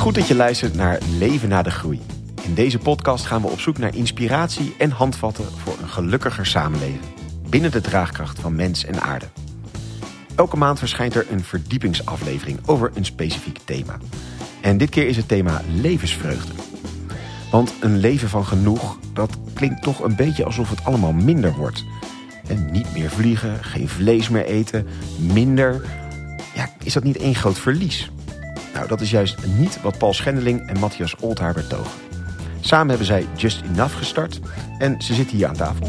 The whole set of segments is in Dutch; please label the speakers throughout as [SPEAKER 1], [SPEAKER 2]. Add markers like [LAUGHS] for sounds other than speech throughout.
[SPEAKER 1] Goed dat je luistert naar Leven na de Groei. In deze podcast gaan we op zoek naar inspiratie en handvatten voor een gelukkiger samenleven. Binnen de draagkracht van mens en aarde. Elke maand verschijnt er een verdiepingsaflevering over een specifiek thema. En dit keer is het thema levensvreugde. Want een leven van genoeg, dat klinkt toch een beetje alsof het allemaal minder wordt. En niet meer vliegen, geen vlees meer eten, minder. Ja, is dat niet één groot verlies? Nou, dat is juist niet wat Paul Schendeling en Matthias Oldhaar betogen. Samen hebben zij Just Enough gestart en ze zitten hier aan tafel.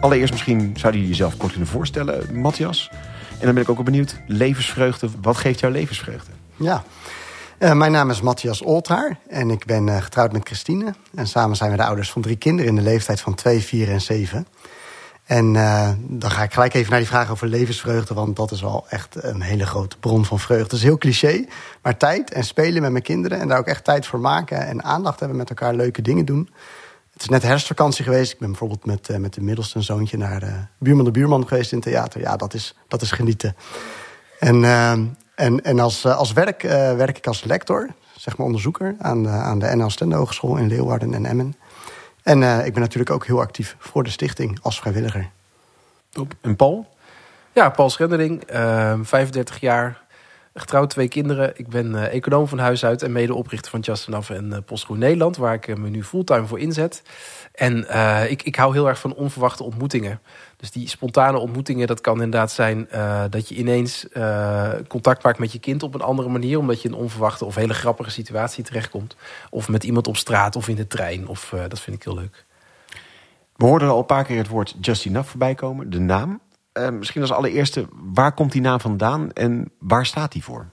[SPEAKER 1] Allereerst misschien zouden jullie jezelf kort kunnen voorstellen, Matthias. En dan ben ik ook wel benieuwd, levensvreugde, wat geeft jouw levensvreugde?
[SPEAKER 2] Ja, uh, mijn naam is Matthias Olthaar en ik ben uh, getrouwd met Christine. En samen zijn we de ouders van drie kinderen in de leeftijd van 2, 4 en 7. En uh, dan ga ik gelijk even naar die vraag over levensvreugde... want dat is wel echt een hele grote bron van vreugde. Het is heel cliché, maar tijd en spelen met mijn kinderen... en daar ook echt tijd voor maken en aandacht hebben met elkaar... leuke dingen doen. Het is net herfstvakantie geweest. Ik ben bijvoorbeeld met, uh, met de middelste zoontje... naar buurman de buurman geweest in het theater. Ja, dat is, dat is genieten. En, uh, en, en als, als werk werk ik als lector, zeg maar onderzoeker... aan de, aan de NL Stende Hogeschool in Leeuwarden en Emmen... En uh, ik ben natuurlijk ook heel actief voor de stichting als vrijwilliger.
[SPEAKER 1] Top. En Paul?
[SPEAKER 3] Ja, Paul Schendering, uh, 35 jaar, getrouwd, twee kinderen. Ik ben uh, econoom van huis uit en medeoprichter van Just Enough en uh, Postgroen Nederland, waar ik me nu fulltime voor inzet. En ik, ik hou heel erg van onverwachte ontmoetingen. Dus die spontane ontmoetingen, dat kan inderdaad zijn dat je ineens contact maakt met je kind op een andere manier, omdat je een onverwachte of hele grappige situatie terechtkomt. Of met iemand op straat of in de trein. Of, dat vind ik heel leuk.
[SPEAKER 1] We hoorden al een paar keer het woord Just Enough voorbij komen, de naam. Misschien als allereerste, waar komt die naam vandaan en waar staat die voor?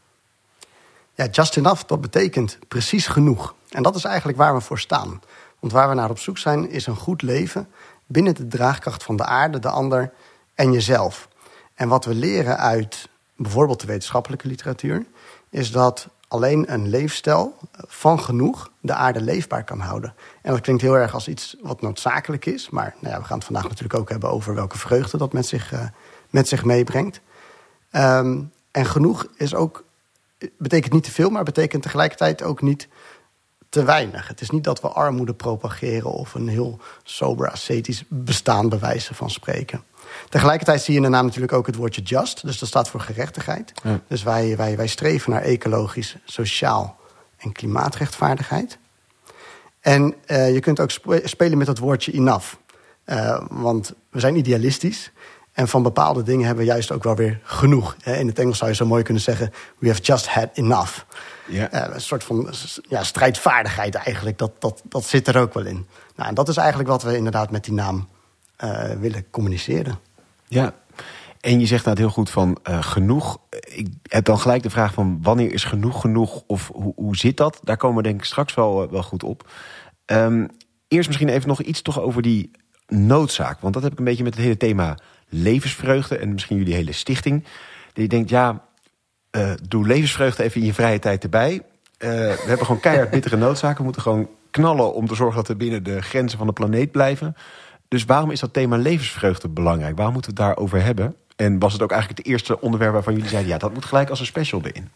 [SPEAKER 2] Ja, Just Enough, dat betekent precies genoeg. En dat is eigenlijk waar we voor staan. Want waar we naar op zoek zijn, is een goed leven binnen de draagkracht van de aarde, de ander en jezelf. En wat we leren uit bijvoorbeeld de wetenschappelijke literatuur, is dat alleen een leefstijl van genoeg de aarde leefbaar kan houden. En dat klinkt heel erg als iets wat noodzakelijk is, maar nou ja, we gaan het vandaag natuurlijk ook hebben over welke vreugde dat met zich, uh, met zich meebrengt. Um, en genoeg is ook, betekent niet te veel, maar betekent tegelijkertijd ook niet te weinig. Het is niet dat we armoede propageren of een heel sober ascetisch bestaan bewijzen van spreken. Tegelijkertijd zie je in de naam natuurlijk ook het woordje just, dus dat staat voor gerechtigheid. Ja. Dus wij, wij, wij streven naar ecologisch, sociaal en klimaatrechtvaardigheid. En uh, je kunt ook spelen met het woordje enough. Uh, want we zijn idealistisch. En van bepaalde dingen hebben we juist ook wel weer genoeg. In het Engels zou je zo mooi kunnen zeggen: We have just had enough. Ja. Uh, een soort van ja, strijdvaardigheid eigenlijk, dat, dat, dat zit er ook wel in. Nou, en dat is eigenlijk wat we inderdaad met die naam willen communiceren.
[SPEAKER 1] Ja, en je zegt nou heel goed van uh, genoeg. Ik heb dan gelijk de vraag van wanneer is genoeg genoeg of hoe, hoe zit dat? Daar komen we denk ik straks wel, wel goed op. Um, eerst misschien even nog iets toch over die noodzaak. Want dat heb ik een beetje met het hele thema levensvreugde en misschien jullie hele stichting. Dat je denkt, ja, doe levensvreugde even in je vrije tijd erbij. We hebben gewoon keihard bittere noodzaken. We moeten gewoon knallen om te zorgen dat we binnen de grenzen van de planeet blijven. Dus waarom is dat thema levensvreugde belangrijk? Waarom moeten we het daarover hebben? En was het ook eigenlijk het eerste onderwerp waarvan jullie zeiden... ja, dat moet gelijk als een special erin?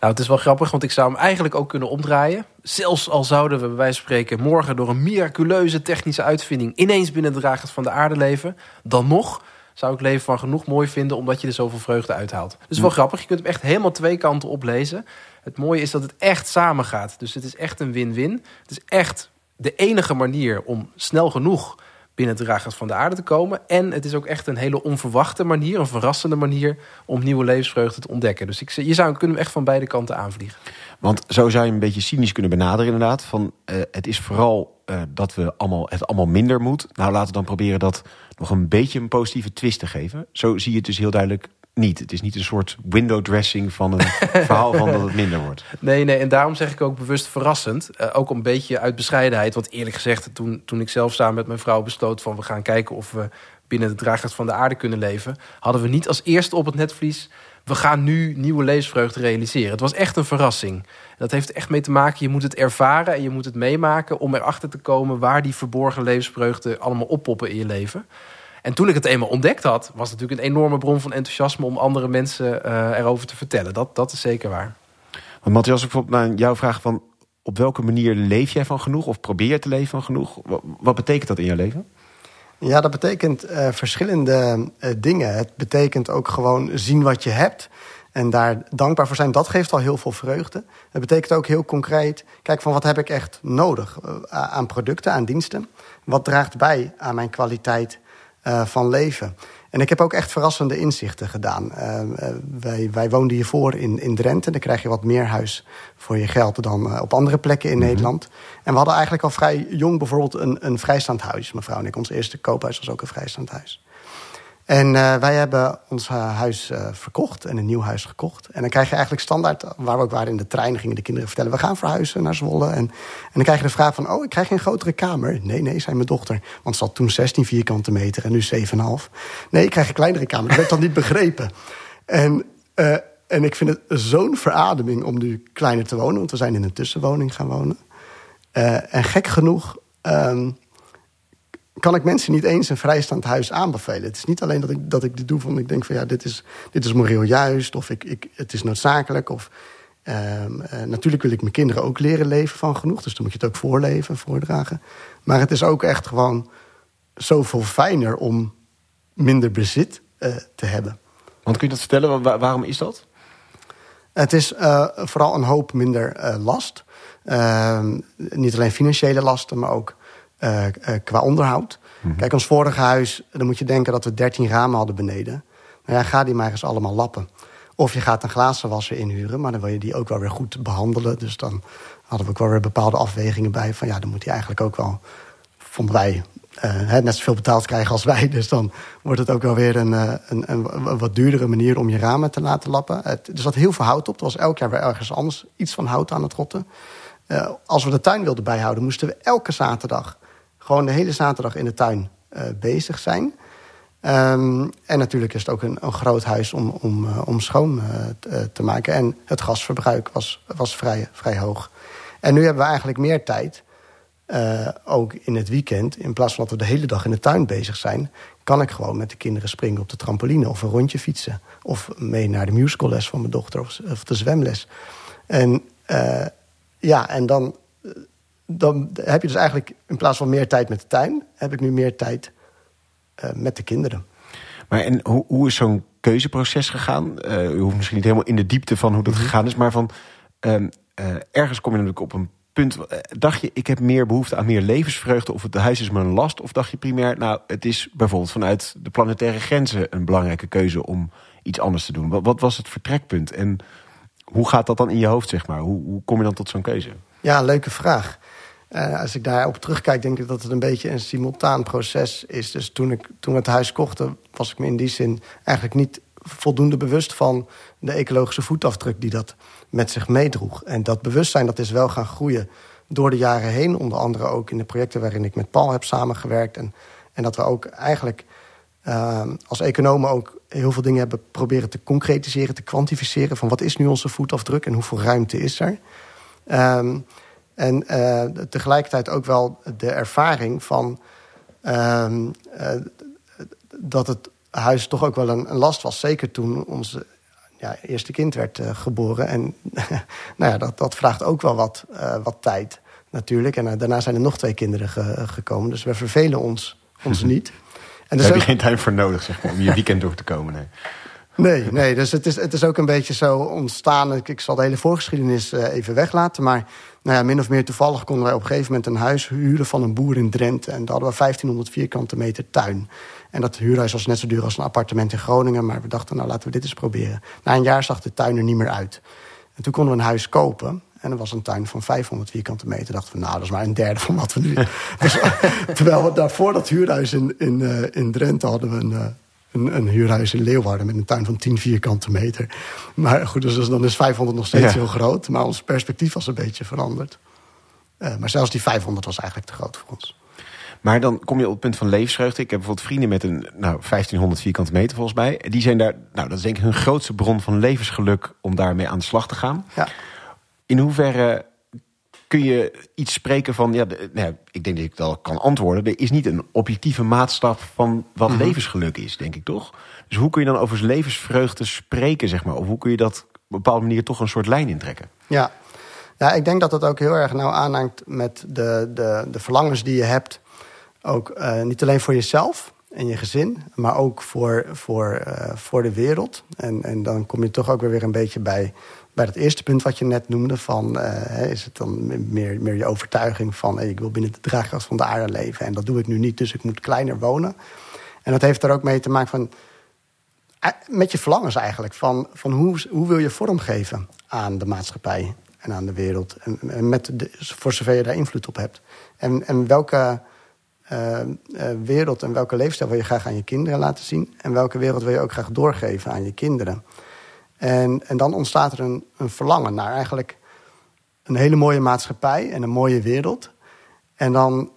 [SPEAKER 3] Nou, het is wel grappig, want ik zou hem eigenlijk ook kunnen omdraaien. Zelfs al zouden we bij wijze van spreken morgen door een miraculeuze technische uitvinding... ineens binnen de dragers van de aarde leven, dan nog zou ik leven van genoeg mooi vinden, omdat je er zoveel vreugde uithaalt. Dus wel hm. grappig, je kunt hem echt helemaal twee kanten oplezen. Het mooie is dat het echt samen gaat. Dus het is echt een win-win. Het is echt de enige manier om snel genoeg binnen dragers van de aarde te komen. En het is ook echt een hele onverwachte manier, een verrassende manier om nieuwe levensvreugde te ontdekken. Dus ik, je zou kunnen echt van beide kanten aanvliegen.
[SPEAKER 1] Want zo zou je een beetje cynisch kunnen benaderen, inderdaad. Van uh, het is vooral uh, dat we allemaal, het allemaal minder moet. Nou, laten we dan proberen dat nog een beetje een positieve twist te geven. Zo zie je het dus heel duidelijk niet. Het is niet een soort window dressing van een [LAUGHS] verhaal van dat het minder wordt.
[SPEAKER 3] Nee, nee, en daarom zeg ik ook bewust verrassend. Uh, ook een beetje uit bescheidenheid. Want eerlijk gezegd, toen, toen ik zelf samen met mijn vrouw besloot van we gaan kijken of we binnen de dragers van de aarde kunnen leven, hadden we niet als eerste op het netvlies we gaan nu nieuwe levensvreugde realiseren. Het was echt een verrassing. Dat heeft echt mee te maken, je moet het ervaren en je moet het meemaken om erachter te komen waar die verborgen levensvreugde allemaal oppoppen in je leven. En toen ik het eenmaal ontdekt had, was het natuurlijk een enorme bron van enthousiasme om andere mensen uh, erover te vertellen. Dat, dat is zeker waar.
[SPEAKER 1] Want Matthias, ik bijvoorbeeld naar jouw vraag van op welke manier leef jij van genoeg of probeer je te leven van genoeg? Wat, wat betekent dat in jouw leven?
[SPEAKER 2] Ja, dat betekent uh, verschillende uh, dingen. Het betekent ook gewoon zien wat je hebt. En daar dankbaar voor zijn, dat geeft al heel veel vreugde. Het betekent ook heel concreet, kijk van wat heb ik echt nodig uh, aan producten, aan diensten. Wat draagt bij aan mijn kwaliteit van leven. En ik heb ook echt verrassende inzichten gedaan. Uh, wij, wij woonden hiervoor in, in Drenthe. Dan krijg je wat meer huis voor je geld dan op andere plekken in mm -hmm. Nederland. En we hadden eigenlijk al vrij jong bijvoorbeeld een, een vrijstaand huis. Mevrouw en ik, ons eerste koophuis was ook een vrijstaand huis. En uh, wij hebben ons huis uh, verkocht en een nieuw huis gekocht. En dan krijg je eigenlijk standaard, waar we ook waren in de trein, gingen de kinderen vertellen: we gaan verhuizen naar Zwolle. En, en dan krijg je de vraag van: oh, ik krijg geen grotere kamer. Nee, nee, zei mijn dochter. Want ze had toen 16 vierkante meter en nu 7,5. Nee, ik krijg een kleinere kamer. Dat werd dan niet [LAUGHS] begrepen. En, en ik vind het zo'n verademing om nu kleiner te wonen, want we zijn in een tussenwoning gaan wonen. en gek genoeg. Um, kan ik mensen niet eens een vrijstaand huis aanbevelen. Het is niet alleen dat ik, dat ik dit doe van ik denk van ja, dit is, dit is moreel juist of ik, ik, het is noodzakelijk. Of, um, uh, natuurlijk wil ik mijn kinderen ook leren leven van genoeg. Dus dan moet je het ook voorleven, voordragen. Maar het is ook echt gewoon zoveel fijner om minder bezit uh, te hebben.
[SPEAKER 1] Want kun je dat vertellen? Waar, waarom is dat?
[SPEAKER 2] Het is uh, vooral een hoop minder last. Ehm, niet alleen financiële lasten, maar ook uh, uh, qua onderhoud. Mm -hmm. Kijk, ons vorige huis, dan moet je denken dat we 13 ramen hadden beneden. Nou ja, ga die maar eens allemaal lappen. Of je gaat een glazenwasser inhuren, maar dan wil je die ook wel weer goed behandelen. Dus dan hadden we ook wel weer bepaalde afwegingen bij. Van ja, dan moet hij eigenlijk ook wel, vonden wij, uh, net zoveel betaald krijgen als wij. [LAUGHS] Dus dan wordt het ook wel weer een, een, een, een wat duurdere manier om je ramen te laten lappen. Het, er zat heel veel hout op. Er was elk jaar weer ergens anders iets van hout aan het rotten. Uh, als we de tuin wilden bijhouden, moesten we elke zaterdag gewoon de hele zaterdag in de tuin uh, bezig zijn. Um, en natuurlijk is het ook een, een groot huis om, om, uh, om schoon te, te, maken. En het gasverbruik was, was vrij, vrij hoog. En nu hebben we eigenlijk meer tijd, ook in het weekend. In plaats van dat we de hele dag in de tuin bezig zijn... kan ik gewoon met de kinderen springen op de trampoline... of een rondje fietsen. Of mee naar de musicalles van mijn dochter of, of de zwemles. En ja, en dan dan heb je dus eigenlijk in plaats van meer tijd met de tuin... heb ik nu meer tijd uh, met de kinderen.
[SPEAKER 1] Maar en hoe, hoe is zo'n keuzeproces gegaan? Uh, u hoeft misschien niet helemaal in de diepte van hoe dat -hmm. gegaan is... maar van uh, ergens kom je natuurlijk op een punt... dacht je, ik heb meer behoefte aan meer levensvreugde... of het huis is me een last? Of dacht je primair, nou, het is bijvoorbeeld vanuit de planetaire grenzen... een belangrijke keuze om iets anders te doen? Wat, wat was het vertrekpunt? En hoe gaat dat dan in je hoofd, zeg maar? Hoe, hoe kom je dan tot zo'n keuze?
[SPEAKER 2] Ja, leuke vraag. Uh, als ik daarop terugkijk, denk ik dat het een beetje een simultaan proces is. Dus toen, ik, toen we het huis kochten, was ik me in die zin eigenlijk niet voldoende bewust van de ecologische voetafdruk die dat met zich meedroeg. En dat bewustzijn dat is wel gaan groeien door de jaren heen. Onder andere ook in de projecten waarin ik met Paul heb samengewerkt. En, en dat we ook eigenlijk uh, als economen ook heel veel dingen hebben proberen te concretiseren, te kwantificeren. Van wat is nu onze voetafdruk en hoeveel ruimte is er? Um, en uh, tegelijkertijd ook wel de ervaring van uh, uh, dat het huis toch ook wel een, een, last was. Zeker toen ons ja, eerste kind werd uh, geboren. En [LAUGHS] nou ja, dat, dat vraagt ook wel wat, wat tijd natuurlijk. En daarna zijn er nog twee kinderen ge gekomen. Dus we vervelen ons, ons [LAUGHS] niet.
[SPEAKER 1] En dus Daar heb je geen tijd voor nodig zeg maar, om je weekend door te komen. Nee.
[SPEAKER 2] Nee, nee, dus het is, het is ook een beetje zo ontstaan. Ik, ik zal de hele voorgeschiedenis uh, even weglaten. Maar nou ja, min of meer toevallig konden wij op een gegeven moment een huis huren van een boer in Drenthe. En daar hadden we 1500 vierkante meter tuin. En dat huurhuis was net zo duur als een appartement in Groningen. Maar we dachten, nou laten we dit eens proberen. Na een jaar zag de tuin er niet meer uit. En toen konden we een huis kopen. En er was een tuin van 500 vierkante meter. Dachten we, nou, dat is maar een derde van wat we nu... [LAUGHS] dus, [LAUGHS] terwijl we daarvoor dat huurhuis in, in, uh, in Drenthe hadden we een... Een, een, huurhuis in Leeuwarden met een tuin van 10 vierkante meter. Maar goed, dus dan is 500 nog steeds ja. heel groot. Maar ons perspectief was een beetje veranderd. Uh, maar zelfs die 500 was eigenlijk te groot voor ons.
[SPEAKER 1] Maar dan kom je op het punt van levensvreugde. Ik heb bijvoorbeeld vrienden met een nou, 1500 vierkante meter volgens mij. Die zijn daar, nou dat is denk ik hun grootste bron van levensgeluk om daarmee aan de slag te gaan.
[SPEAKER 2] Ja.
[SPEAKER 1] In hoeverre kun je iets spreken van, ja, de- nou, ik denk dat ik dat kan antwoorden. Er is niet een objectieve maatstaf van wat
[SPEAKER 2] Mhm.
[SPEAKER 1] levensgeluk is, denk ik toch? Dus hoe kun je dan over levensvreugde spreken, zeg maar? Of hoe kun je dat op een bepaalde manier toch een soort lijn intrekken?
[SPEAKER 2] Ja. ja, ik denk dat het ook heel erg nauw aanhangt met de, de, de verlangens die je hebt. Ook eh, niet alleen voor jezelf en je gezin, maar ook voor, voor, eh, voor de wereld. En, en dan kom je toch ook weer een beetje bij, bij dat eerste punt wat je net noemde. Van, eh, is het dan meer, meer je overtuiging van hey, ik wil binnen de draagkracht van de aarde leven. En dat doe ik nu niet, dus ik moet kleiner wonen. En dat heeft er ook mee te maken van eh, met je verlangens eigenlijk. Van, van hoe, hoe wil je vormgeven aan de maatschappij en aan de wereld. En, en met de, voor zover je daar invloed op hebt. En, en welke eh, eh, wereld en welke leefstijl wil je graag aan je kinderen laten zien. En welke wereld wil je ook graag doorgeven aan je kinderen. En, en dan ontstaat er een, een verlangen naar eigenlijk een hele mooie maatschappij en een mooie wereld. En dan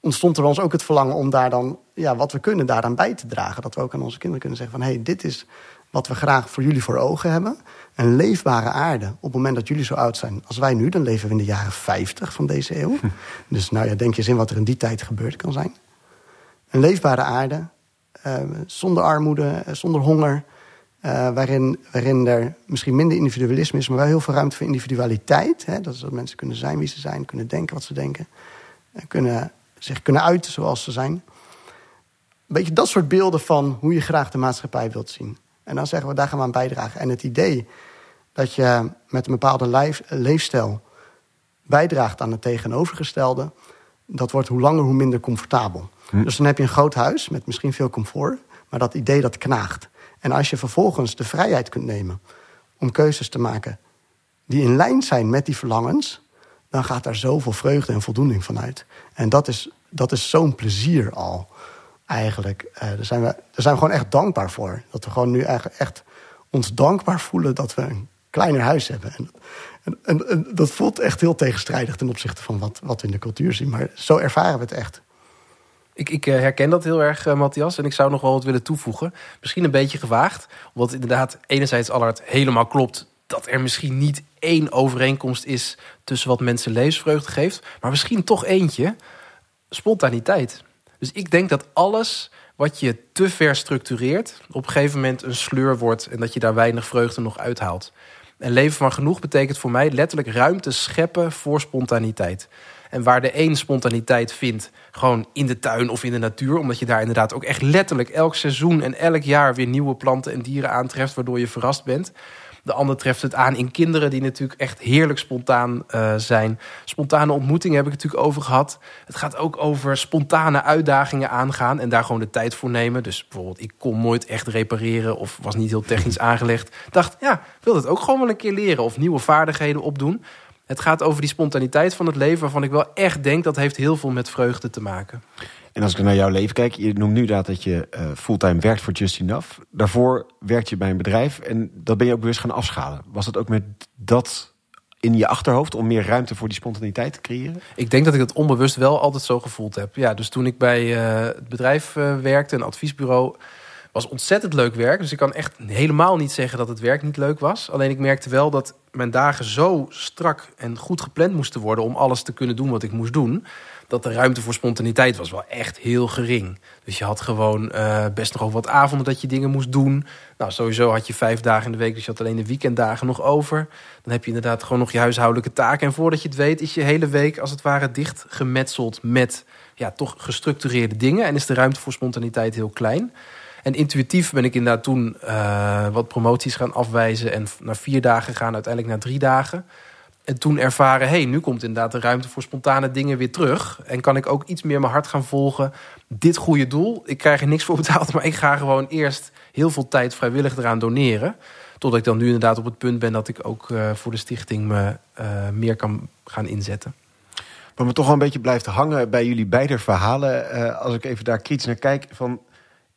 [SPEAKER 2] ontstond er ons ook het verlangen om daar dan, ja, wat we kunnen daaraan bij te dragen. Dat we ook aan onze kinderen kunnen zeggen van, hé, hey, dit is wat we graag voor jullie voor ogen hebben. Een leefbare aarde. Op het moment dat jullie zo oud zijn als wij nu, dan leven we in de jaren 50 van deze eeuw. [LAUGHS] Dus nou ja, denk je eens in wat er in die tijd gebeurd kan zijn. Een leefbare aarde, eh, zonder armoede, eh, zonder honger. eh, waarin, waarin er misschien minder individualisme is, maar wel heel veel ruimte voor individualiteit. Hè? Dat is dat mensen kunnen zijn wie ze zijn, kunnen denken wat ze denken. En kunnen zich kunnen uiten zoals ze zijn. Een beetje dat soort beelden van hoe je graag de maatschappij wilt zien. En dan zeggen we, daar gaan we aan bijdragen. En het idee dat je met een bepaalde lijf, leefstijl bijdraagt aan het tegenovergestelde, dat wordt hoe langer hoe minder comfortabel. Dus dan heb je een groot huis met misschien veel comfort, maar dat idee dat knaagt. En als je vervolgens de vrijheid kunt nemen om keuzes te maken die in lijn zijn met die verlangens, dan gaat daar zoveel vreugde en voldoening van uit. En dat is, dat is zo'n plezier al, eigenlijk. Eh, daar, zijn we, daar zijn we gewoon echt dankbaar voor. Dat we gewoon nu eigenlijk echt ons dankbaar voelen dat we een kleiner huis hebben. En, en, en, dat voelt echt heel tegenstrijdig ten opzichte van wat, wat we in de cultuur zien. Maar zo ervaren we het echt.
[SPEAKER 3] Ik, ik eh, herken dat heel erg, eh, Matthias. En ik zou nog wel wat willen toevoegen. Misschien een beetje gewaagd. Omdat inderdaad enerzijds Allard helemaal klopt... dat er misschien niet één overeenkomst is... tussen wat mensen levensvreugde geeft. Maar misschien toch eentje. Spontaniteit. Dus ik denk dat alles wat je te ver structureert... op een gegeven moment een sleur wordt... en dat je daar weinig vreugde nog uithaalt. En leven van genoeg betekent voor mij letterlijk ruimte scheppen voor spontaniteit. En waar de een spontaniteit vindt, gewoon in de tuin of in de natuur, omdat je daar inderdaad ook echt letterlijk elk seizoen en elk jaar weer nieuwe planten en dieren aantreft, waardoor je verrast bent. De ander treft het aan in kinderen die natuurlijk echt heerlijk spontaan uh, zijn. Spontane ontmoetingen heb ik het natuurlijk over gehad. Het gaat ook over spontane uitdagingen aangaan en daar gewoon de tijd voor nemen. Dus bijvoorbeeld, ik kon nooit echt repareren of was niet heel technisch [LAUGHS] aangelegd. Dacht, ja, wil het ook gewoon wel een keer leren of nieuwe vaardigheden opdoen. Het gaat over die spontaniteit van het leven, waarvan ik wel echt denk dat heeft heel veel met vreugde te maken.
[SPEAKER 1] En als ik naar jouw leven kijk, je noemt nu dat je uh, fulltime werkt voor Just Enough. Daarvoor werkte je bij een bedrijf en dat ben je ook bewust gaan afschalen. Was het ook met dat in je achterhoofd om meer ruimte voor die spontaniteit te creëren?
[SPEAKER 3] Ik denk dat ik het onbewust wel altijd zo gevoeld heb. Ja, dus toen ik bij uh, het bedrijf uh, werkte, een adviesbureau, was ontzettend leuk werk. Dus ik kan echt helemaal niet zeggen dat het werk niet leuk was. Alleen ik merkte wel dat mijn dagen zo strak en goed gepland moesten worden om alles te kunnen doen wat ik moest doen. Dat de ruimte voor spontaniteit was wel echt heel gering. Dus je had gewoon uh, best nog wat avonden dat je dingen moest doen. Nou, sowieso had je vijf dagen in de week, dus je had alleen de weekenddagen nog over. Dan heb je inderdaad gewoon nog je huishoudelijke taken. En voordat je het weet, is je hele week als het ware dicht gemetseld met ja, toch gestructureerde dingen. En is de ruimte voor spontaniteit heel klein. En intuïtief ben ik inderdaad toen uh, wat promoties gaan afwijzen. En naar vier dagen gaan, uiteindelijk naar drie dagen. En toen ervaren, hé, hey, nu komt inderdaad de ruimte voor spontane dingen weer terug. En kan ik ook iets meer mijn hart gaan volgen. Dit goede doel, ik krijg er niks voor betaald. [LAUGHS] Maar ik ga gewoon eerst heel veel tijd vrijwillig eraan doneren. Totdat ik dan nu inderdaad op het punt ben dat ik ook uh, voor de stichting me uh, meer kan gaan inzetten.
[SPEAKER 1] Wat me toch wel een beetje blijft hangen bij jullie beide verhalen. Uh, als ik even daar kritisch naar kijk. Van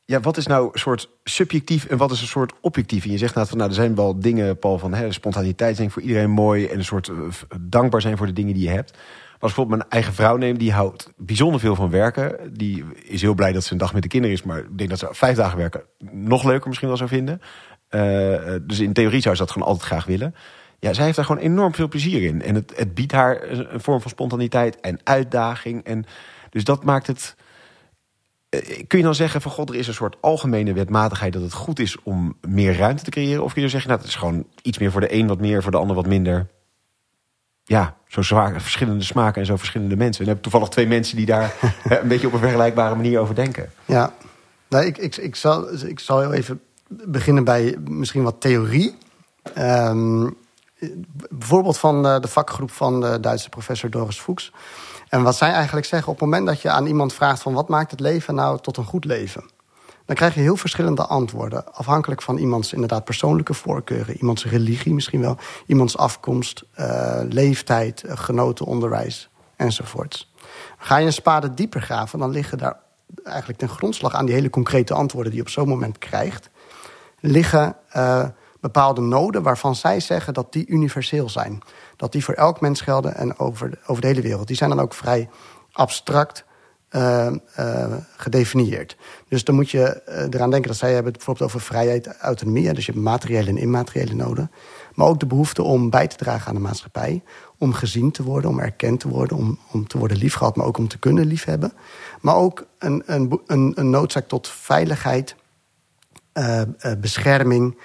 [SPEAKER 1] ja, wat is nou een soort subjectief en wat is een soort objectief? En je zegt nou van, nou, er zijn wel dingen, Paul, van hè, spontaniteit zijn voor iedereen mooi en een soort uh, dankbaar zijn voor de dingen die je hebt. Maar als bijvoorbeeld mijn eigen vrouw neem, die houdt bijzonder veel van werken. Die is heel blij dat ze een dag met de kinderen is, maar ik denk dat ze vijf dagen werken nog leuker misschien wel zou vinden. Uh, dus in theorie zou ze dat gewoon altijd graag willen. ja, zij heeft daar gewoon enorm veel plezier in. En het, het biedt haar een vorm van spontaniteit en uitdaging. En dus dat maakt het. Eh, Kun je dan zeggen van god, er is een soort algemene wetmatigheid dat het goed is om meer ruimte te creëren? Of kun je zeggen, nou, het is gewoon iets meer voor de een wat meer, voor de ander wat minder? Ja, zo zwaar, verschillende smaken en zo verschillende mensen. En dan heb ik toevallig twee mensen die daar [LAUGHS] eh, een beetje op een vergelijkbare manier over denken.
[SPEAKER 2] Ja, nou, ik, ik, ik, zal, ik zal heel even beginnen bij misschien wat theorie. Ehm, bijvoorbeeld van eh, de vakgroep van de Duitse professor Doris Fuchs. En wat zij eigenlijk zeggen, op het moment dat je aan iemand vraagt van wat maakt het leven nou tot een goed leven? Dan krijg je heel verschillende antwoorden. Afhankelijk van iemands inderdaad persoonlijke voorkeuren, iemands religie misschien wel, iemands afkomst, eh, leeftijd, eh, genoten onderwijs enzovoorts. Ga je een spade dieper graven, dan liggen daar eigenlijk ten grondslag aan die hele concrete antwoorden die je op zo'n moment krijgt, liggen eh, bepaalde noden waarvan zij zeggen dat die universeel zijn. Dat die voor elk mens gelden en over de, over de hele wereld. Die zijn dan ook vrij abstract uh, uh, gedefinieerd. Dus dan moet je uh, eraan denken dat zij hebben het bijvoorbeeld over vrijheid, autonomie. Dus je hebt materiële en immateriële noden. Maar ook de behoefte om bij te dragen aan de maatschappij. Om gezien te worden, om erkend te worden, om, om te worden liefgehad, maar ook om te kunnen liefhebben. Maar ook een, een, een, noodzaak tot veiligheid, bescherming,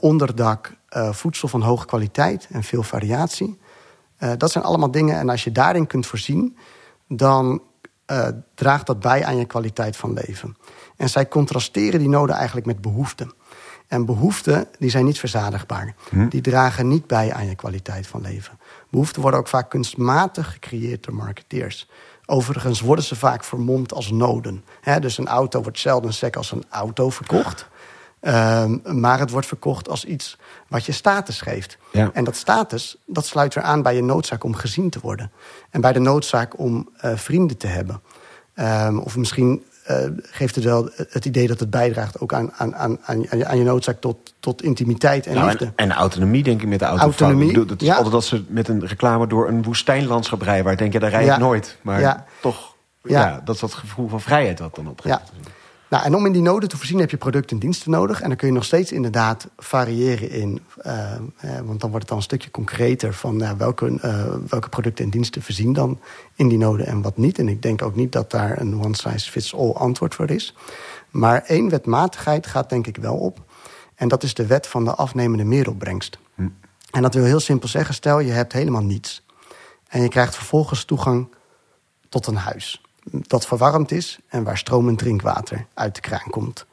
[SPEAKER 2] onderdak, uh, voedsel van hoge kwaliteit en veel variatie. dat zijn allemaal dingen. En als je daarin kunt voorzien, dan draagt dat bij aan je kwaliteit van leven. En zij contrasteren die noden eigenlijk met behoeften. En behoeften die zijn niet verzadigbaar. Hm. Die dragen niet bij aan je kwaliteit van leven. Behoeften worden ook vaak kunstmatig gecreëerd door marketeers. Overigens worden ze vaak vermomd als noden. He, dus een auto wordt zelden sec als een auto verkocht. Um, maar het wordt verkocht als iets wat je status geeft. Ja. En dat status, dat sluit weer aan bij je noodzaak om gezien te worden. En bij de noodzaak om uh, vrienden te hebben. Um, of misschien uh, geeft het wel het idee dat het bijdraagt ook aan, aan, aan, aan je noodzaak tot, tot intimiteit en
[SPEAKER 1] nou,
[SPEAKER 2] liefde.
[SPEAKER 1] En, en, autonomie, denk ik, met de auto.
[SPEAKER 2] Autonomie,
[SPEAKER 1] bedoel, dat is
[SPEAKER 2] ja.
[SPEAKER 1] altijd dat ze met een reclame door een woestijnlandschap rijden. Waar denk, ja, daar rijd ik
[SPEAKER 2] Ja.
[SPEAKER 1] nooit. Maar toch, ja. dat is dat gevoel van vrijheid wat dan opgeeft.
[SPEAKER 2] Nou, en om in die noden te voorzien heb je producten en diensten nodig. En dan kun je nog steeds inderdaad variëren in. Uh, eh, want dan wordt het dan een stukje concreter van nou, welke, uh, welke producten en diensten voorzien dan in die noden en wat niet. En ik denk ook niet dat daar een one-size-fits-all antwoord voor is. Maar één wetmatigheid gaat denk ik wel op. En dat is de wet van de afnemende meeropbrengst.
[SPEAKER 1] Hm.
[SPEAKER 2] En dat wil heel simpel zeggen: stel je hebt helemaal niets. En je krijgt vervolgens toegang tot een huis dat verwarmd is en waar stromend drinkwater uit de kraan komt.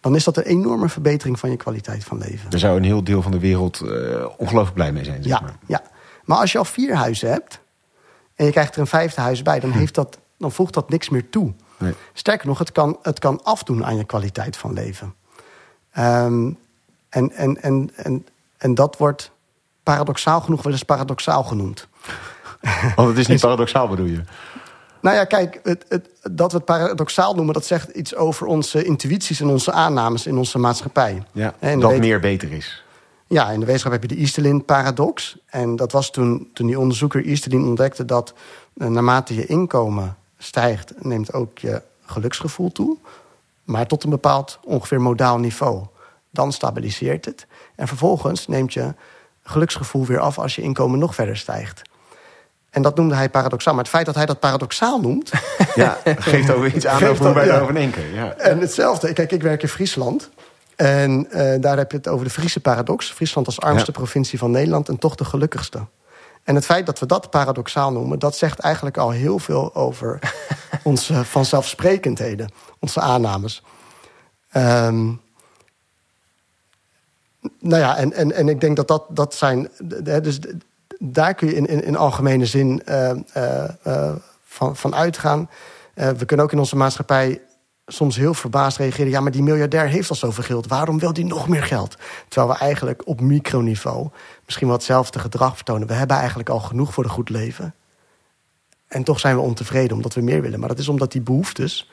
[SPEAKER 2] Dan is dat een enorme verbetering van je kwaliteit van leven.
[SPEAKER 1] Daar zou een heel deel van de wereld uh, ongelooflijk blij mee zijn. Zeg
[SPEAKER 2] ja,
[SPEAKER 1] maar.
[SPEAKER 2] ja, maar als je al vier huizen hebt en je krijgt er een vijfde huis bij, dan, heeft dat, dan voegt dat niks meer toe.
[SPEAKER 1] Nee.
[SPEAKER 2] Sterker nog, het kan, het kan afdoen aan je kwaliteit van leven. Um, en, en, en, en, en dat wordt paradoxaal genoeg wel eens paradoxaal genoemd. [LAUGHS]
[SPEAKER 1] Want het is niet [LAUGHS] paradoxaal, bedoel je?
[SPEAKER 2] Nou ja, kijk, het, het, dat we het paradoxaal noemen, dat zegt iets over onze intuïties en onze aannames in onze maatschappij.
[SPEAKER 1] Ja,
[SPEAKER 2] en
[SPEAKER 1] dat meer beter is.
[SPEAKER 2] Ja, in de wetenschap heb je de Easterlin-paradox. En dat was toen, toen die onderzoeker Easterlin ontdekte dat uh, naarmate je inkomen stijgt, neemt ook je geluksgevoel toe. Maar tot een bepaald ongeveer modaal niveau. Dan stabiliseert het. En vervolgens neemt je geluksgevoel weer af als je inkomen nog verder stijgt. En dat noemde hij paradoxaal. Maar het feit dat hij dat paradoxaal noemt... [LAUGHS]
[SPEAKER 1] Ja, geeft ook iets aan [LAUGHS] over hoe wij daarover denken. Ja.
[SPEAKER 2] En hetzelfde, kijk, ik werk in Friesland. En uh, daar heb je het over de Friese paradox. Friesland als armste
[SPEAKER 1] Ja.
[SPEAKER 2] provincie van Nederland en toch de gelukkigste. En het feit dat we dat paradoxaal noemen... dat zegt eigenlijk al heel veel over [LAUGHS] onze vanzelfsprekendheden. Onze aannames. Ehm, nou ja, en, en, en ik denk dat dat, dat zijn... Dus daar kun je in, in, in algemene zin uh, uh, uh, van, van uitgaan. We kunnen ook in onze maatschappij soms heel verbaasd reageren. Ja, maar die miljardair heeft al zoveel geld. Waarom wil die nog meer geld? Terwijl we eigenlijk op microniveau misschien wel hetzelfde gedrag vertonen. We hebben eigenlijk al genoeg voor een goed leven. En toch zijn we ontevreden omdat we meer willen. Maar dat is omdat die behoeftes,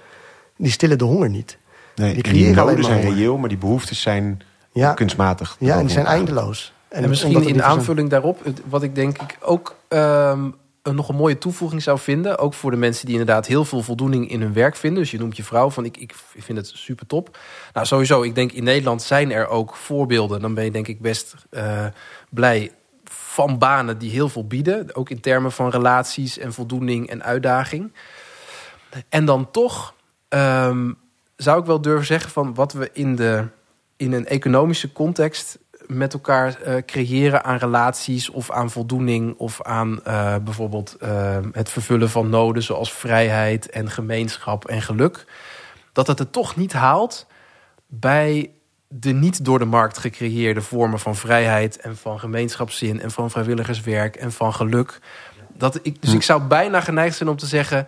[SPEAKER 2] die stillen de honger niet.
[SPEAKER 1] Nee,
[SPEAKER 2] Die
[SPEAKER 1] die,
[SPEAKER 2] creëren
[SPEAKER 1] noden
[SPEAKER 2] maar
[SPEAKER 1] zijn reëel, maar die behoeftes zijn
[SPEAKER 2] Ja.
[SPEAKER 1] kunstmatig.
[SPEAKER 2] Ja, en die zijn eindeloos.
[SPEAKER 3] En, misschien in aanvulling daarop, wat ik denk ik ook ehm, een nog een mooie toevoeging zou vinden. Ook voor de mensen die inderdaad heel veel voldoening in hun werk vinden. Dus je noemt je vrouw van ik, ik vind het super top. Nou, sowieso, ik denk in Nederland zijn er ook voorbeelden. Dan ben je denk ik best eh, blij van banen die heel veel bieden. Ook in termen van relaties en voldoening en uitdaging. En dan toch ehm, zou ik wel durven zeggen van wat we in, de, in een economische context met elkaar uh, creëren aan relaties of aan voldoening of aan uh, bijvoorbeeld uh, het vervullen van noden zoals vrijheid en gemeenschap en geluk, dat het het toch niet haalt bij de niet door de markt gecreëerde vormen van vrijheid en van gemeenschapszin en van vrijwilligerswerk en van geluk. Dat ik, dus ik zou bijna geneigd zijn om te zeggen: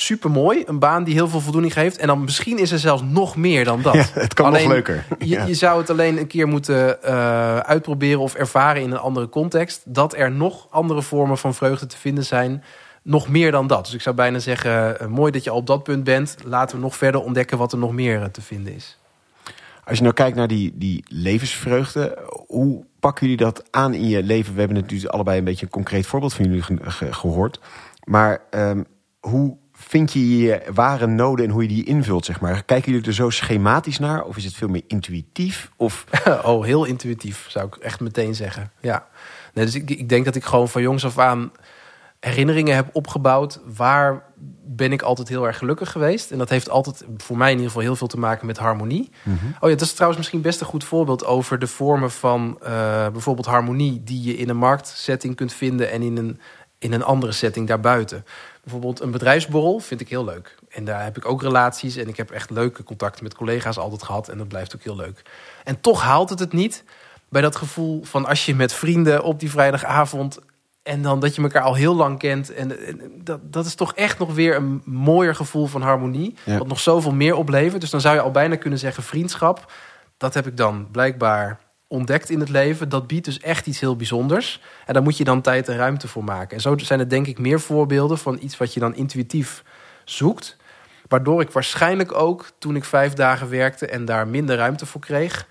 [SPEAKER 3] super mooi, een baan die heel veel voldoening geeft. En dan misschien is er zelfs nog meer dan dat. [LAUGHS]
[SPEAKER 1] Ja, het kan
[SPEAKER 3] alleen,
[SPEAKER 1] nog leuker.
[SPEAKER 3] Je, je, zou het alleen een keer moeten uh, uitproberen of ervaren in een andere context. Dat er nog andere vormen van vreugde te vinden zijn. Nog meer dan dat. Dus ik zou bijna zeggen: uh, mooi dat je al op dat punt bent. Laten we nog verder ontdekken wat er nog meer uh, te vinden is.
[SPEAKER 1] Als je nou kijkt naar die, die levensvreugde, hoe pakken jullie dat aan in je leven? We hebben natuurlijk allebei een beetje een concreet voorbeeld van jullie ge ge gehoord. Maar um, hoe vind je je ware noden en hoe je die invult, zeg maar? Kijken jullie er zo schematisch naar? Of is het veel meer intuïtief? Of... [LAUGHS]
[SPEAKER 3] oh, heel intuïtief, zou ik echt meteen zeggen. Ja. Nee, dus ik, ik denk dat ik gewoon van jongs af aan herinneringen heb opgebouwd. Waar ben ik altijd heel erg gelukkig geweest? En dat heeft altijd voor mij in ieder geval heel veel te maken met harmonie. Mm -hmm. Oh ja, dat is trouwens misschien best een goed voorbeeld over de vormen van uh, bijvoorbeeld harmonie die je in een marktsetting kunt vinden en in een, in een andere setting daarbuiten. Bijvoorbeeld een bedrijfsborrel vind ik heel leuk. En daar heb ik ook relaties en ik heb echt leuke contacten met collega's altijd gehad. En dat blijft ook heel leuk. En toch haalt het het niet bij dat gevoel van als je met vrienden op die vrijdagavond en dan dat je elkaar al heel lang kent. En, en, dat, dat is toch echt nog weer een mooier gevoel van harmonie. Ja. Wat nog zoveel meer oplevert. Dus dan zou je al bijna kunnen zeggen vriendschap. Dat heb ik dan blijkbaar ontdekt in het leven. Dat biedt dus echt iets heel bijzonders. En daar moet je dan tijd en ruimte voor maken. En zo zijn er denk ik meer voorbeelden van iets wat je dan intuïtief zoekt. Waardoor ik waarschijnlijk ook toen ik vijf dagen werkte en daar minder ruimte voor kreeg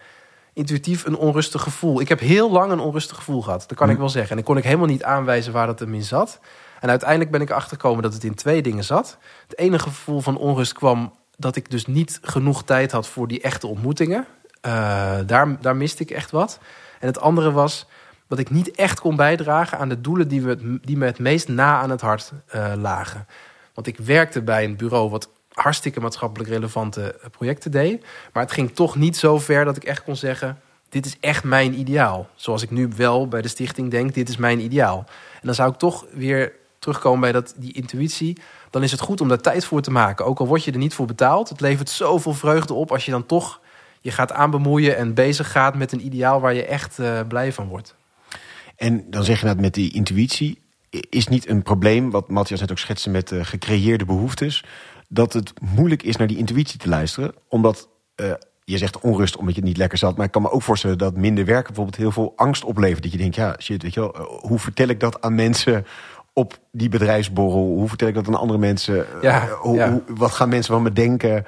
[SPEAKER 3] intuïtief een onrustig gevoel. Ik heb heel lang een onrustig gevoel gehad. Dat kan ik wel zeggen. En ik kon ik helemaal niet aanwijzen waar dat hem in zat. En uiteindelijk ben ik achtergekomen dat het in twee dingen zat. Het ene gevoel van onrust kwam dat ik dus niet genoeg tijd had voor die echte ontmoetingen. Uh, daar, daar miste ik echt wat. En het andere was dat ik niet echt kon bijdragen aan de doelen die, we, die me het meest na aan het hart uh, lagen. Want ik werkte bij een bureau wat hartstikke maatschappelijk relevante projecten deed. Maar het ging toch niet zo ver dat ik echt kon zeggen: dit is echt mijn ideaal. Zoals ik nu wel bij de stichting denk: dit is mijn ideaal. En dan zou ik toch weer terugkomen bij dat, die intuïtie. Dan is het goed om daar tijd voor te maken. Ook al word je er niet voor betaald. Het levert zoveel vreugde op als je dan toch je gaat aanbemoeien en bezig gaat met een ideaal waar je echt uh, blij van wordt.
[SPEAKER 1] En dan zeg je dat met die intuïtie. Is niet een probleem, wat Matthias net ook schetste met uh, gecreëerde behoeftes dat het moeilijk is naar die intuïtie te luisteren. Omdat uh, je zegt onrust omdat je het niet lekker zat. Maar ik kan me ook voorstellen dat minder werken bijvoorbeeld heel veel angst oplevert. Dat je denkt, ja, shit, weet je wel, hoe vertel ik dat aan mensen op die bedrijfsborrel? Hoe vertel ik dat aan andere mensen?
[SPEAKER 3] Ja,
[SPEAKER 1] hoe,
[SPEAKER 3] ja.
[SPEAKER 1] hoe, wat gaan mensen van me denken?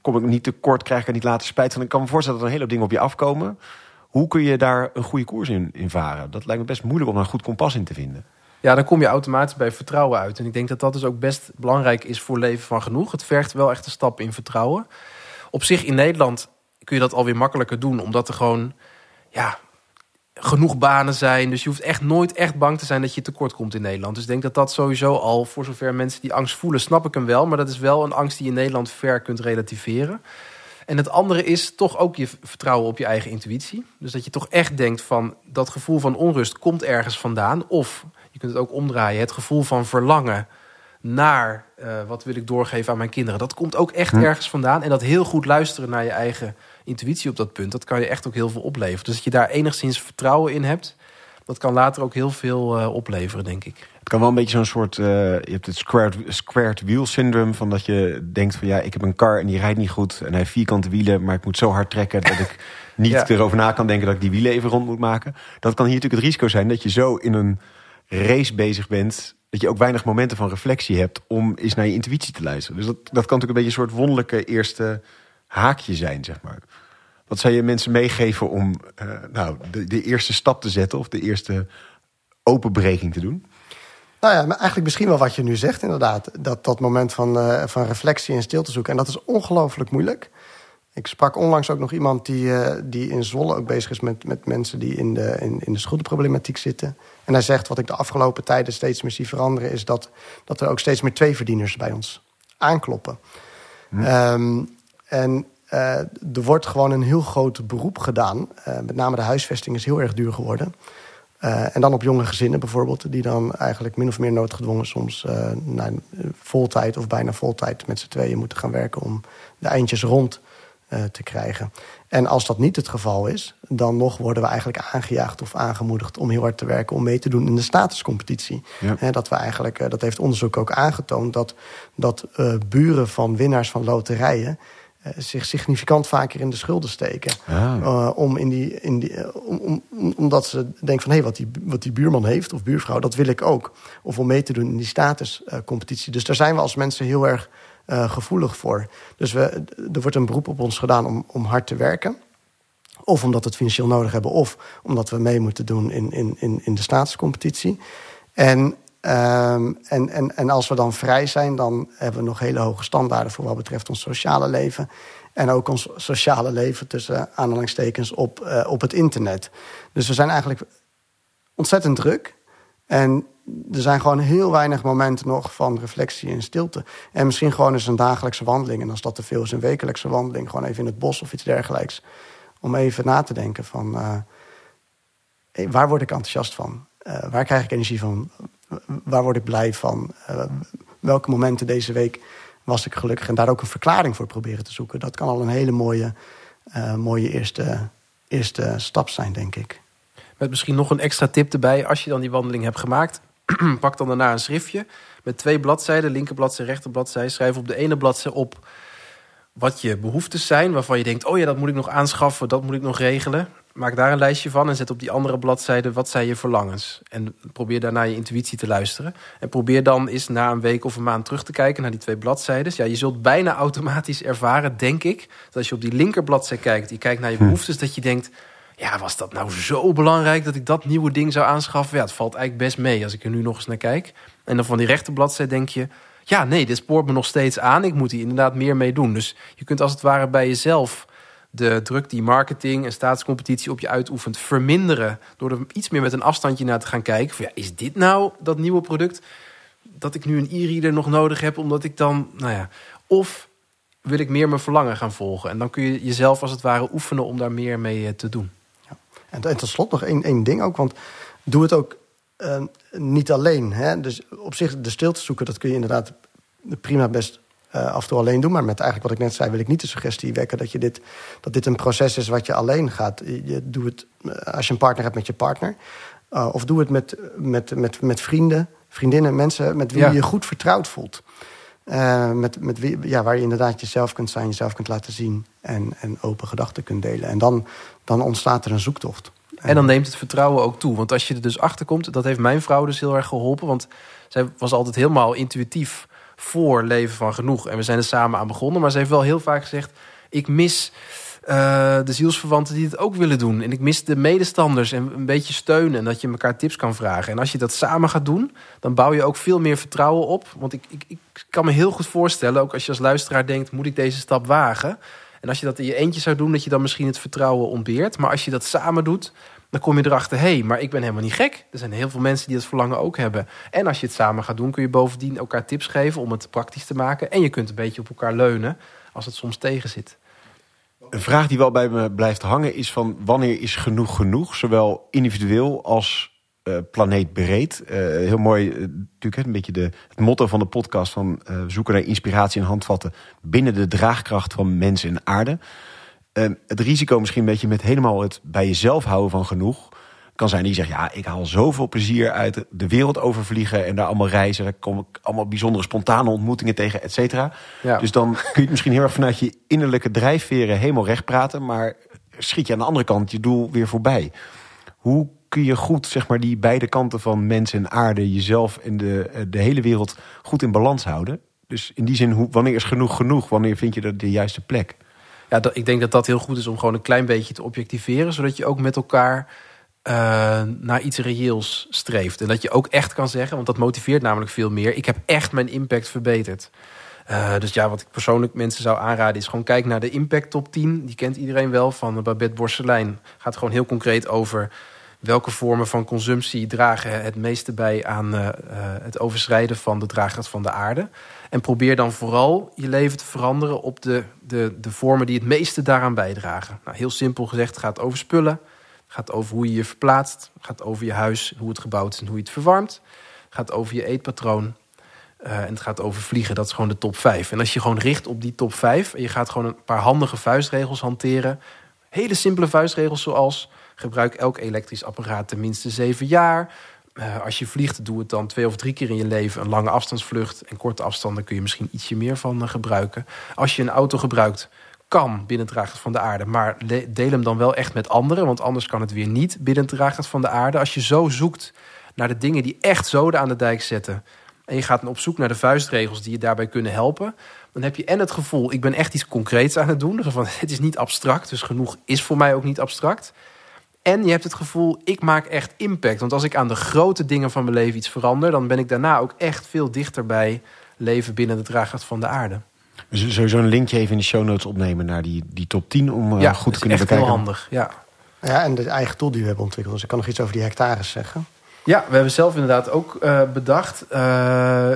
[SPEAKER 1] Kom ik niet te kort, krijg ik er niet later spijt van? Ik kan me voorstellen dat er een hele hoop dingen op je afkomen. Hoe kun je daar een goede koers in, varen? Dat lijkt me best moeilijk om een goed kompas in te vinden.
[SPEAKER 3] Ja, dan kom je automatisch bij vertrouwen uit. En ik denk dat dat dus ook best belangrijk is voor leven van genoeg. Het vergt wel echt een stap in vertrouwen. Op zich in Nederland kun je dat alweer makkelijker doen, omdat er gewoon ja, genoeg banen zijn. Dus je hoeft echt nooit echt bang te zijn dat je tekort komt in Nederland. Dus ik denk dat dat sowieso al, voor zover mensen die angst voelen, snap ik hem wel. Maar dat is wel een angst die je in Nederland ver kunt relativeren. En het andere is toch ook je vertrouwen op je eigen intuïtie. Dus dat je toch echt denkt van dat gevoel van onrust komt ergens vandaan. Of je kunt het ook omdraaien. Het gevoel van verlangen naar uh, wat wil ik doorgeven aan mijn kinderen. Dat komt ook echt hm. ergens vandaan. En dat heel goed luisteren naar je eigen intuïtie op dat punt. Dat kan je echt ook heel veel opleveren. Dus dat je daar enigszins vertrouwen in hebt. Dat kan later ook heel veel uh, opleveren, denk ik.
[SPEAKER 1] Het kan wel een beetje zo'n soort. Uh, je hebt het squared, squared wheel syndrome. Van dat je denkt van ja, ik heb een car en die rijdt niet goed. En hij heeft vierkante wielen, maar ik moet zo hard trekken dat ik [LAUGHS] niet ja. erover na kan denken dat ik die wielen even rond moet maken. Dat kan hier natuurlijk het risico zijn dat je zo in een race bezig bent. Dat je ook weinig momenten van reflectie hebt om eens naar je intuïtie te luisteren. Dus dat, dat kan natuurlijk een beetje een soort wonderlijke eerste haakje zijn, zeg maar. Wat zou je mensen meegeven om uh, nou, de, de eerste stap te zetten of de eerste openbreking te doen?
[SPEAKER 2] Nou ja, eigenlijk misschien wel wat je nu zegt, inderdaad. Dat, dat moment van, uh, van reflectie en stilte zoeken. En dat is ongelooflijk moeilijk. Ik sprak onlangs ook nog iemand die, uh, die in Zwolle ook bezig is met, met mensen die in de, in, in de schuldenproblematiek zitten. En hij zegt, wat ik de afgelopen tijden steeds meer zie veranderen, is dat, dat er ook steeds meer tweeverdieners bij ons aankloppen. Hm. Um, en uh, er wordt gewoon een heel groot beroep gedaan. Uh, met name de huisvesting is heel erg duur geworden. Uh, en dan op jonge gezinnen bijvoorbeeld, die dan eigenlijk min of meer noodgedwongen soms naar voltijd of bijna voltijd met z'n tweeën moeten gaan werken om de eindjes rond te krijgen. En als dat niet het geval is, dan nog worden we eigenlijk aangejaagd of aangemoedigd om heel hard te werken om mee te doen in de statuscompetitie. Ja. dat we eigenlijk, dat heeft onderzoek ook aangetoond, dat, dat buren van winnaars van loterijen eh, zich significant vaker in de schulden steken. Ah. Uh, om in die, in die, om, omdat ze denken van hé, hey, wat, die, wat die buurman heeft of buurvrouw, dat wil ik ook. Of om mee te doen in die statuscompetitie. dus daar zijn we als mensen heel erg gevoelig voor. Dus we, er wordt een beroep op ons gedaan om, om hard te werken. Of omdat we het financieel nodig hebben, of omdat we mee moeten doen in, in, in, in de statuscompetitie. En Um, en, en, en als we dan vrij zijn, dan hebben we nog hele hoge standaarden voor wat betreft ons sociale leven. En ook ons sociale leven tussen aanhalingstekens op, uh, op het internet. Dus we zijn eigenlijk ontzettend druk. En er zijn gewoon heel weinig momenten nog van reflectie en stilte. En misschien gewoon eens een dagelijkse wandeling. En als dat te veel is, een wekelijkse wandeling. Gewoon even in het bos of iets dergelijks. Om even na te denken van... Uh, waar word ik enthousiast van? Uh, waar krijg ik energie van? Waar word ik blij van? Uh, welke momenten deze week was ik gelukkig? En daar ook een verklaring voor proberen te zoeken. Dat kan al een hele mooie, uh, mooie eerste, eerste stap zijn, denk ik.
[SPEAKER 3] Met misschien nog een extra tip erbij. Als je dan die wandeling hebt gemaakt, [CLEARS THROAT] pak dan daarna een schriftje met twee bladzijden, linkerbladzijde, rechterbladzijde. Schrijf op de ene bladzijde op wat je behoeftes zijn, waarvan je denkt: oh ja, dat moet ik nog aanschaffen, dat moet ik nog regelen. Maak daar een lijstje van en zet op die andere bladzijde wat zijn je verlangens. En probeer daarna je intuïtie te luisteren. En probeer dan eens na een week of een maand terug te kijken naar die twee bladzijden. Ja, je zult bijna automatisch ervaren, denk ik, dat als je op die linkerbladzijde kijkt, je kijkt naar je hm. behoeftes, dat je denkt. Ja, was dat nou zo belangrijk dat ik dat nieuwe ding zou aanschaffen? Ja, het valt eigenlijk best mee als ik er nu nog eens naar kijk. En dan van die rechterbladzijde denk je, ja, nee, dit spoort me nog steeds aan. Ik moet hier inderdaad meer mee doen. Dus je kunt als het ware bij jezelf de druk die marketing en staatscompetitie op je uitoefent verminderen. Door er iets meer met een afstandje naar te gaan kijken. Van, ja, is dit nou dat nieuwe product dat ik nu een e-reader nog nodig heb, omdat ik dan, nou ja, of wil ik meer mijn verlangen gaan volgen? En dan kun je jezelf als het ware oefenen om daar meer mee eh, te doen.
[SPEAKER 2] Ja. En, en tot slot nog één, één ding ook, want doe het ook uh, niet alleen. Hè? Dus op zich de stilte zoeken, dat kun je inderdaad prima best uh, af en toe alleen doen. Maar met eigenlijk wat ik net zei, wil ik niet de suggestie wekken dat, je dit, dat dit een proces is wat je alleen gaat. Je doet het eh, als je een partner hebt met je partner. Uh, of doe het met, met, met, met vrienden, vriendinnen, mensen met wie ja. je je goed vertrouwd voelt. Uh, met, met wie, ja, waar je inderdaad jezelf kunt zijn, jezelf kunt laten zien en, en open gedachten kunt delen. En dan, dan ontstaat er een zoektocht.
[SPEAKER 3] En dan neemt het vertrouwen ook toe. Want als je er dus achter komt, dat heeft mijn vrouw dus heel erg geholpen. Want zij was altijd helemaal intuïtief voor Leven van Genoeg. En we zijn er samen aan begonnen. Maar ze heeft wel heel vaak gezegd: ik mis. Uh, de zielsverwanten die het ook willen doen. En ik mis de medestanders en een beetje steun en dat je elkaar tips kan vragen. En als je dat samen gaat doen, dan bouw je ook veel meer vertrouwen op. Want ik, ik, ik kan me heel goed voorstellen, ook als je als luisteraar denkt: moet ik deze stap wagen? En als je dat in je eentje zou doen, dat je dan misschien het vertrouwen ontbeert. Maar als je dat samen doet, dan kom je erachter, hé, hey, maar ik ben helemaal niet gek. Er zijn heel veel mensen die dat verlangen ook hebben. En als je het samen gaat doen, kun je bovendien elkaar tips geven om het praktisch te maken. En je kunt een beetje op elkaar leunen als het soms tegen zit.
[SPEAKER 1] Een vraag die wel bij me blijft hangen is van wanneer is genoeg genoeg? Zowel individueel als uh, planeetbreed. Uh, heel mooi, uh, natuurlijk een beetje de, het motto van de podcast van zoeken naar inspiratie en handvatten binnen de draagkracht van mensen en aarde. Ehm, het risico misschien een beetje met helemaal het bij jezelf houden van genoeg. Kan zijn die zegt, ja, ik haal zoveel plezier uit de wereld overvliegen en daar allemaal reizen. Daar kom ik allemaal bijzondere spontane ontmoetingen tegen, et cetera. Ja. Dus dan kun je het misschien heel erg vanuit je innerlijke drijfveren helemaal recht praten. Maar schiet je aan de andere kant je doel weer voorbij. Hoe kun je goed, zeg maar, die beide kanten van mens en aarde, jezelf en de, de hele wereld goed in balans houden? Dus in die zin, hoe, wanneer is genoeg genoeg? Wanneer vind je de, de juiste plek?
[SPEAKER 3] Ja, ik denk dat dat heel goed is om gewoon een klein beetje te objectiveren, zodat je ook met elkaar uh, naar iets reëels streeft. En dat je ook echt kan zeggen, want dat motiveert namelijk veel meer. Ik heb echt mijn impact verbeterd. Uh, dus ja, wat ik persoonlijk mensen zou aanraden is gewoon kijk naar de Impact Top 10. Die kent iedereen wel van Babette Borselijn. Gaat gewoon heel concreet over welke vormen van consumptie dragen het meeste bij aan uh, het overschrijden van de draagkracht van de aarde. En probeer dan vooral je leven te veranderen op de, de, de vormen die het meeste daaraan bijdragen. Nou, heel simpel gezegd, het gaat over spullen. Het gaat over hoe je je verplaatst. Het gaat over je huis, hoe het gebouwd is en hoe je het verwarmt. Het gaat over je eetpatroon. Uh, en het gaat over vliegen, dat is gewoon de top 5. En als je gewoon richt op die top 5 en je gaat gewoon een paar handige vuistregels hanteren. Hele simpele vuistregels zoals gebruik elk elektrisch apparaat tenminste 7 jaar. Uh, als je vliegt, doe het dan twee of drie keer in je leven. Een lange afstandsvlucht en korte afstanden kun je misschien ietsje meer van uh, gebruiken. Als je een auto gebruikt, kan binnen het van de aarde. Maar deel hem dan wel echt met anderen. Want anders kan het weer niet binnen het draagkracht van de aarde. Als je zo zoekt naar de dingen die echt zoden aan de dijk zetten. En je gaat op zoek naar de vuistregels die je daarbij kunnen helpen. Dan heb je en het gevoel, ik ben echt iets concreets aan het doen. Dus van, [LAUGHS] het is niet abstract, dus genoeg is voor mij ook niet abstract. En je hebt het gevoel, ik maak echt impact. Want als ik aan de grote dingen van mijn leven iets verander... dan ben ik daarna ook echt veel dichter bij leven binnen de draagkracht van de aarde.
[SPEAKER 1] We zullen sowieso een linkje even in de show notes opnemen naar die, die top 10 om
[SPEAKER 3] ja,
[SPEAKER 1] goed
[SPEAKER 3] te
[SPEAKER 1] kunnen
[SPEAKER 3] echt
[SPEAKER 1] bekijken.
[SPEAKER 3] Heel handig, ja.
[SPEAKER 2] Ja, en de eigen tool die we hebben ontwikkeld. Dus ik kan nog iets over die hectares zeggen.
[SPEAKER 3] Ja, we hebben zelf inderdaad ook uh, bedacht. Uh,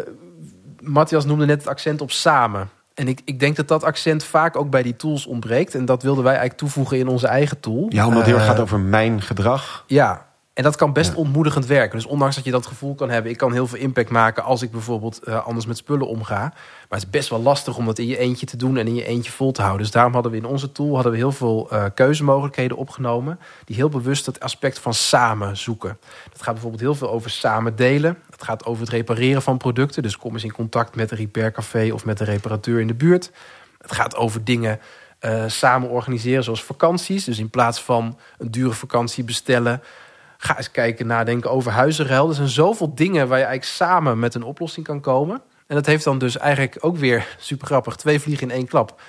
[SPEAKER 3] Matthias noemde net het accent op samen. En ik, ik denk dat dat accent vaak ook bij die tools ontbreekt. En dat wilden wij eigenlijk toevoegen in onze eigen tool.
[SPEAKER 1] Ja, omdat het heel erg
[SPEAKER 3] Uh,
[SPEAKER 1] gaat over mijn gedrag.
[SPEAKER 3] Ja, en dat kan best ontmoedigend werken. Dus ondanks dat je dat gevoel kan hebben... ik kan heel veel impact maken als ik bijvoorbeeld uh, anders met spullen omga. Maar het is best wel lastig om dat in je eentje te doen... en in je eentje vol te houden. Dus daarom hadden we in onze tool hadden we heel veel uh, keuzemogelijkheden opgenomen... die heel bewust het aspect van samen zoeken. Dat gaat bijvoorbeeld heel veel over samen delen. Het gaat over het repareren van producten. Dus kom eens in contact met een repaircafé... of met een reparateur in de buurt. Het gaat over dingen... Uh, samen organiseren, zoals vakanties. Dus in plaats van een dure vakantie bestellen... Ga eens kijken, nadenken over huizenruil. Er zijn zoveel dingen waar je eigenlijk samen met een oplossing kan komen. En dat heeft dan dus eigenlijk ook weer super grappig. Twee vliegen in één klap.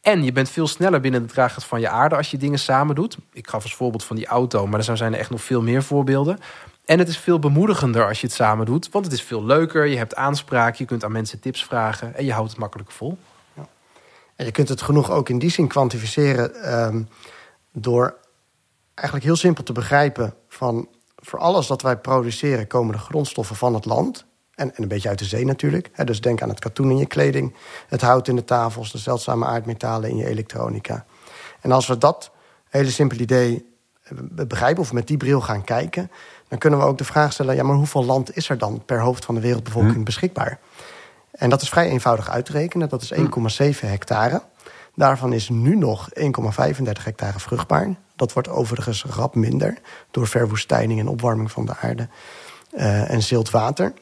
[SPEAKER 3] En je bent veel sneller binnen het draagkracht van je aarde als je dingen samen doet. Ik gaf als voorbeeld van die auto, maar er zijn er echt nog veel meer voorbeelden. En het is veel bemoedigender als je het samen doet. Want het is veel leuker, je hebt aanspraak, je kunt aan mensen tips vragen en je houdt het makkelijk vol.
[SPEAKER 2] Ja. En je kunt het genoeg ook in die zin kwantificeren um, door eigenlijk heel simpel te begrijpen van voor alles dat wij produceren komen de grondstoffen van het land. En, en een beetje uit de zee natuurlijk. He, dus denk aan het katoen in je kleding, het hout in de tafels, de zeldzame aardmetalen in je elektronica. En als we dat hele simpele idee begrijpen of met die bril gaan kijken, dan kunnen we ook de vraag stellen: ja, maar hoeveel land is er dan per hoofd van de wereldbevolking hm. beschikbaar? En dat is vrij eenvoudig uit te rekenen. Dat is 1,7 hectare. Daarvan is nu nog 1,35 hectare vruchtbaar. Dat wordt overigens rap minder door verwoestijning en opwarming van de aarde uh, en zilt water.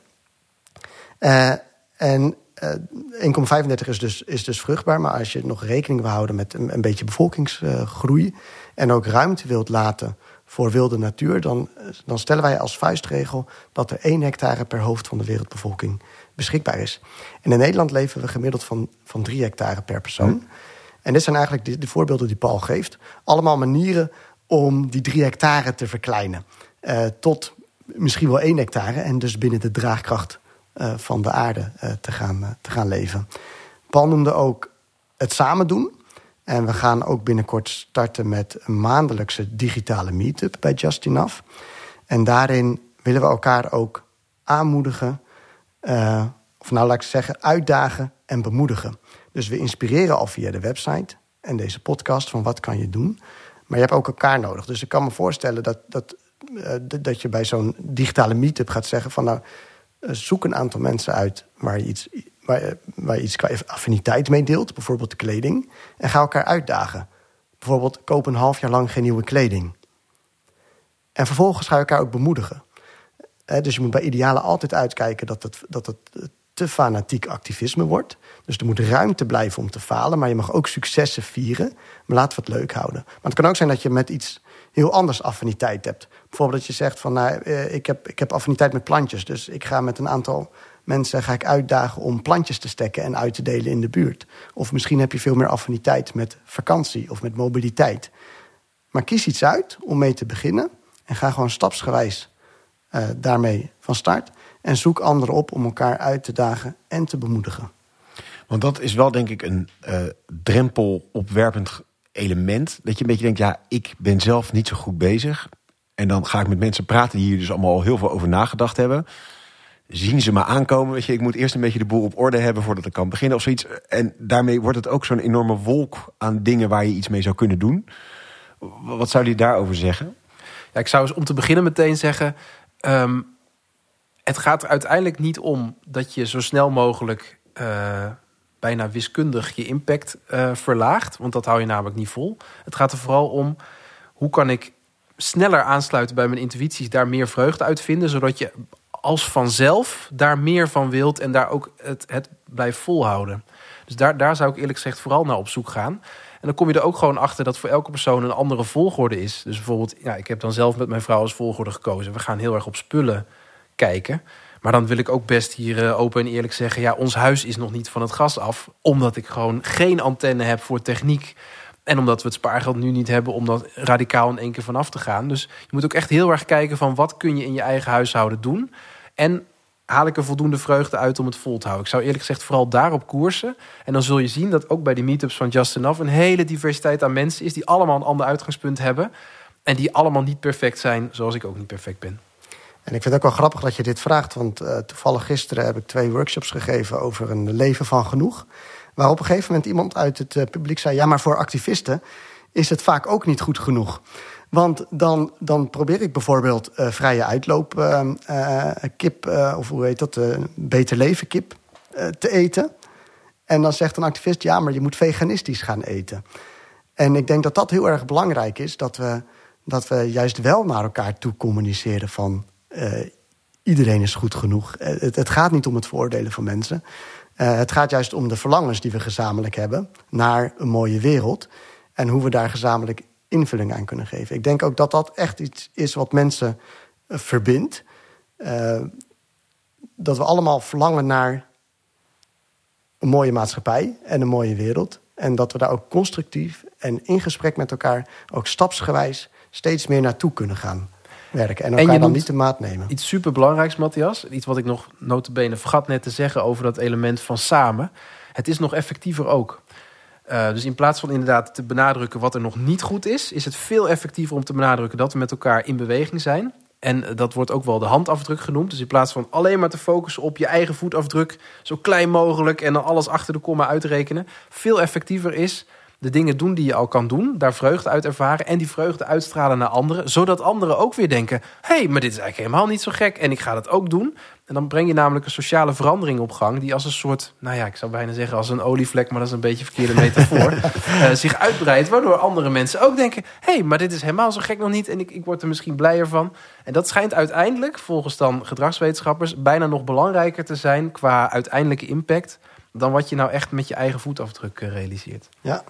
[SPEAKER 2] Uh, en uh, 1,35 is dus, is dus vruchtbaar, maar als je nog rekening wil houden met een, een beetje bevolkingsgroei en ook ruimte wilt laten voor wilde natuur, dan, dan stellen wij als vuistregel dat er 1 hectare per hoofd van de wereldbevolking beschikbaar is. En in Nederland leven we gemiddeld van, van 3 hectare per persoon. Hm. En dit zijn eigenlijk de, de, voorbeelden die Paul geeft. Allemaal manieren om die drie hectare te verkleinen. Uh, tot misschien wel één hectare. En dus binnen de draagkracht uh, van de aarde uh, te, gaan, te gaan leven. Paul noemde ook het samen doen. En we gaan ook binnenkort starten met een maandelijkse digitale meetup bij Just Enough. En daarin willen we elkaar ook aanmoedigen. of nou laat ik zeggen, uitdagen en bemoedigen. Dus we inspireren al via de website en deze podcast van wat kan je doen. Maar je hebt ook elkaar nodig. Dus ik kan me voorstellen dat, dat, uh, dat je bij zo'n digitale meetup gaat zeggen van nou, uh, zoek een aantal mensen uit waar je iets, waar, waar je iets affiniteit mee deelt, bijvoorbeeld de kleding, en ga elkaar uitdagen. Bijvoorbeeld koop een half jaar lang geen nieuwe kleding. En vervolgens ga je elkaar ook bemoedigen. Dus je moet bij idealen altijd uitkijken dat het, dat het te fanatiek activisme wordt. Dus er moet ruimte blijven om te falen, maar je mag ook successen vieren. Maar laten we het leuk houden. Maar het kan ook zijn dat je met iets heel anders affiniteit hebt. Bijvoorbeeld dat je zegt van, nou, ik heb, ik heb affiniteit met plantjes. Dus ik ga met een aantal mensen ga ik uitdagen om plantjes te stekken en uit te delen in de buurt. Of misschien heb je veel meer affiniteit met vakantie of met mobiliteit. Maar kies iets uit om mee te beginnen. En ga gewoon stapsgewijs uh, daarmee van start. En zoek anderen op om elkaar uit te dagen en te bemoedigen.
[SPEAKER 1] Want dat is wel denk ik een uh, drempel opwerpend element. Dat je een beetje denkt, ja, ik ben zelf niet zo goed bezig. En dan ga ik met mensen praten die hier dus allemaal al heel veel over nagedacht hebben. Zien ze me aankomen, weet je, ik moet eerst een beetje de boel op orde hebben voordat ik kan beginnen of zoiets. En daarmee wordt het ook zo'n enorme wolk aan dingen waar je iets mee zou kunnen doen. Wat zou je daarover zeggen?
[SPEAKER 3] Ja, ik zou eens om te beginnen meteen zeggen. Um, het gaat uiteindelijk niet om dat je zo snel mogelijk uh, bijna wiskundig je impact uh, verlaagt. Want dat hou je namelijk niet vol. Het gaat er vooral om hoe kan ik sneller aansluiten bij mijn intuïties, daar meer vreugde uit vinden, zodat je als vanzelf daar meer van wilt en daar ook het, het blijft volhouden. Dus daar, daar zou ik eerlijk gezegd vooral naar op zoek gaan. En dan kom je er ook gewoon achter dat voor elke persoon een andere volgorde is. Dus bijvoorbeeld, ja, ik heb dan zelf met mijn vrouw als volgorde gekozen. We gaan heel erg op spullen kijken. Maar dan wil ik ook best hier eh, open en eerlijk zeggen: ja, ons huis is nog niet van het gas af. Omdat ik gewoon geen antenne heb voor techniek. En omdat we het spaargeld nu niet hebben om dat radicaal in één keer vanaf te gaan. Dus je moet ook echt heel erg kijken van wat kun je in je eigen huishouden doen. En haal ik er voldoende vreugde uit om het vol te houden. Ik zou eerlijk gezegd vooral daarop koersen. En dan zul je zien dat ook bij die meetups van Just Enough... een hele diversiteit aan mensen is die allemaal een ander uitgangspunt hebben. En die allemaal niet perfect zijn, zoals ik ook niet perfect ben.
[SPEAKER 2] En ik vind het ook wel grappig dat je dit vraagt. Want uh, toevallig gisteren heb ik twee workshops gegeven over een leven van genoeg. Waar op een gegeven moment iemand uit het uh, publiek zei: Ja, maar voor activisten is het vaak ook niet goed genoeg. Want dan, dan probeer ik bijvoorbeeld uh, vrije uitloop kip, of hoe heet dat, beter leven kip te eten. En dan zegt een activist: Ja, maar je moet veganistisch gaan eten. En ik denk dat dat heel erg belangrijk is, dat we, dat we juist wel naar elkaar toe communiceren van uh, iedereen is goed genoeg. Uh, het, het, gaat niet om het veroordelen van mensen. Uh, het gaat juist om de verlangens die we gezamenlijk hebben naar een mooie wereld. En hoe we daar gezamenlijk invulling aan kunnen geven. Ik denk ook dat dat echt iets is wat mensen verbindt. dat we allemaal verlangen naar een mooie maatschappij en een mooie wereld. En dat we daar ook constructief en in gesprek met elkaar, ook stapsgewijs, steeds meer naartoe kunnen gaan werken. En elkaar en dan niet de maat nemen.
[SPEAKER 3] Iets superbelangrijks, Matthias. Iets wat ik nog notabene vergat net te zeggen over dat element van samen. Het is nog effectiever ook. Uh, dus in plaats van inderdaad te benadrukken wat er nog niet goed is, is het veel effectiever om te benadrukken dat we met elkaar in beweging zijn. En dat wordt ook wel de handafdruk genoemd. Dus in plaats van alleen maar te focussen op je eigen voetafdruk, zo klein mogelijk en dan alles achter de komma uitrekenen, veel effectiever is de dingen doen die je al kan doen, daar vreugde uit ervaren en die vreugde uitstralen naar anderen, zodat anderen ook weer denken: hé, hey, maar dit is eigenlijk helemaal niet zo gek en ik ga dat ook doen. En dan breng je namelijk een sociale verandering op gang, die als een soort, nou ja, ik zou bijna zeggen als een olievlek, maar dat is een beetje een verkeerde [LAUGHS] metafoor, uh, zich uitbreidt, waardoor andere mensen ook denken: hé, hey, maar dit is helemaal zo gek nog niet en ik, ik word er misschien blijer van. En dat schijnt uiteindelijk, volgens dan gedragswetenschappers, bijna nog belangrijker te zijn qua uiteindelijke impact dan wat je nou echt met je eigen voetafdruk eh, realiseert.
[SPEAKER 2] Ja,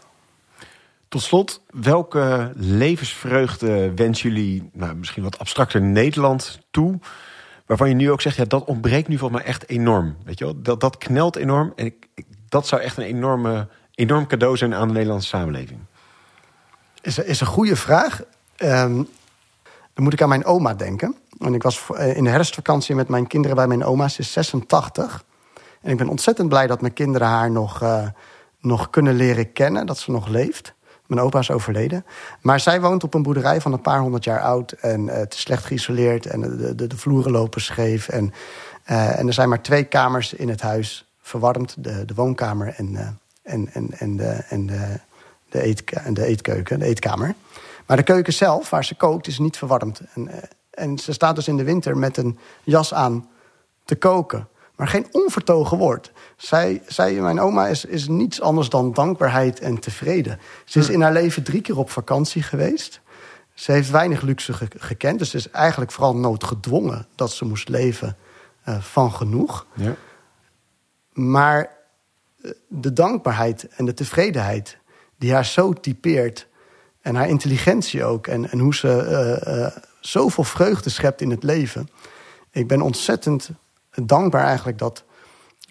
[SPEAKER 1] tot slot, welke levensvreugde wensen jullie, nou, misschien wat abstracter Nederland toe? Waarvan je nu ook zegt, ja, dat ontbreekt nu volgens mij echt enorm. Weet je wel? Dat, dat knelt enorm. En ik, dat zou echt een enorme, enorm cadeau zijn aan de Nederlandse samenleving.
[SPEAKER 2] Is, is een goede vraag. Um, dan moet ik aan mijn oma denken. En ik was eh, in de herfstvakantie met mijn kinderen bij mijn oma. Ze is 86. En ik ben ontzettend blij dat mijn kinderen haar nog, uh, nog kunnen leren kennen. Dat ze nog leeft. Mijn opa is overleden. Maar zij woont op een boerderij van een paar honderd jaar oud. En uh, het is slecht geïsoleerd. En de, de, de vloeren lopen scheef. En, uh, en er zijn maar twee kamers in het huis verwarmd. De, de woonkamer en, uh, en, en, en, de, en de, de, eet, de eetkeuken, de eetkamer. Maar de keuken zelf, waar ze kookt, is niet verwarmd. En, en ze staat dus in de winter met een jas aan te koken. Maar geen onvertogen woord. Zij, zij mijn oma, is, is niets anders dan dankbaarheid en tevreden. Ze is hm. in haar leven drie keer op vakantie geweest. Ze heeft weinig luxe gekend. Dus het is eigenlijk vooral noodgedwongen dat ze moest leven uh, van genoeg. Ja. Maar eh, de dankbaarheid en de tevredenheid die haar zo typeert... en haar intelligentie ook... en, en hoe ze uh, uh, zoveel vreugde schept in het leven... ik ben ontzettend dankbaar eigenlijk dat,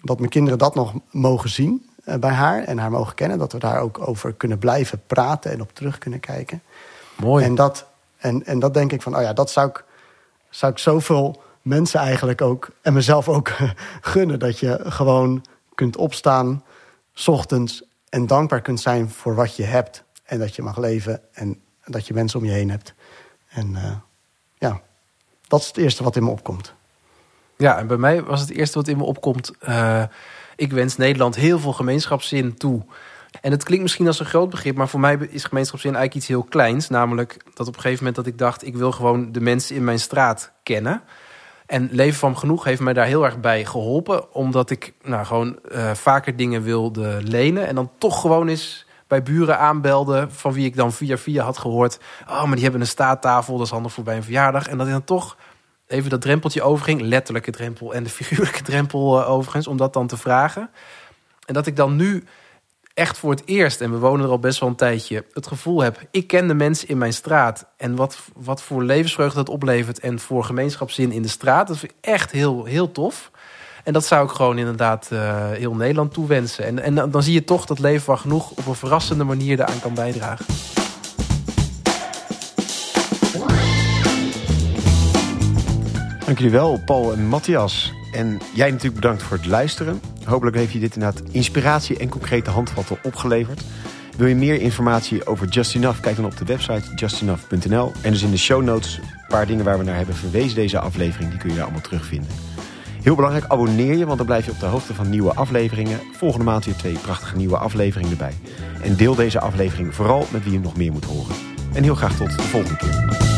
[SPEAKER 2] dat mijn kinderen dat nog mogen zien uh, bij haar en haar mogen kennen. Dat we daar ook over kunnen blijven praten en op terug kunnen kijken.
[SPEAKER 3] Mooi.
[SPEAKER 2] En dat, en, en dat denk ik van, oh ja, dat zou ik, zou ik zoveel mensen eigenlijk ook en mezelf ook [LAUGHS] gunnen. Dat je gewoon kunt opstaan 's ochtends en dankbaar kunt zijn voor wat je hebt. En dat je mag leven en dat je mensen om je heen hebt. En uh, ja, dat is het eerste wat in me opkomt.
[SPEAKER 3] Ja, en bij mij was het eerste wat in me opkomt. Uh, ik wens Nederland heel veel gemeenschapszin toe. En het klinkt misschien als een groot begrip, maar voor mij is gemeenschapszin eigenlijk iets heel kleins. Namelijk dat op een gegeven moment dat ik dacht, ik wil gewoon de mensen in mijn straat kennen. En Leven van Genoeg heeft mij daar heel erg bij geholpen. Omdat ik nou, gewoon uh, vaker dingen wilde lenen. En dan toch gewoon eens bij buren aanbelde. Van wie ik dan via via had gehoord. Oh, maar die hebben een staattafel. Dat is handig voor bij een verjaardag. En dat ik dan toch even dat drempeltje overging. Letterlijke drempel en de figuurlijke [LAUGHS] drempel uh, overigens. Om dat dan te vragen. En dat ik dan nu echt voor het eerst, en we wonen er al best wel een tijdje, het gevoel heb: ik ken de mensen in mijn straat. En wat, wat voor levensvreugde dat oplevert en voor gemeenschapszin in de straat. Dat vind ik echt heel, heel tof. En dat zou ik gewoon inderdaad uh, heel Nederland toewensen. En, en dan, zie je toch dat leven van genoeg op een verrassende manier daaraan kan bijdragen.
[SPEAKER 1] Dank jullie wel, Paul en Matthias. En jij natuurlijk bedankt voor het luisteren. Hopelijk heeft je dit inderdaad inspiratie en concrete handvatten opgeleverd. Wil je meer informatie over Just Enough? Kijk dan op de website justenough.nl. En dus in de show notes een paar dingen waar we naar hebben verwezen deze aflevering. Die kun je daar allemaal terugvinden. Heel belangrijk, abonneer je, want dan blijf je op de hoogte van nieuwe afleveringen. Volgende maand weer twee prachtige nieuwe afleveringen erbij. En deel deze aflevering vooral met wie je nog meer moet horen. En heel graag tot de volgende keer.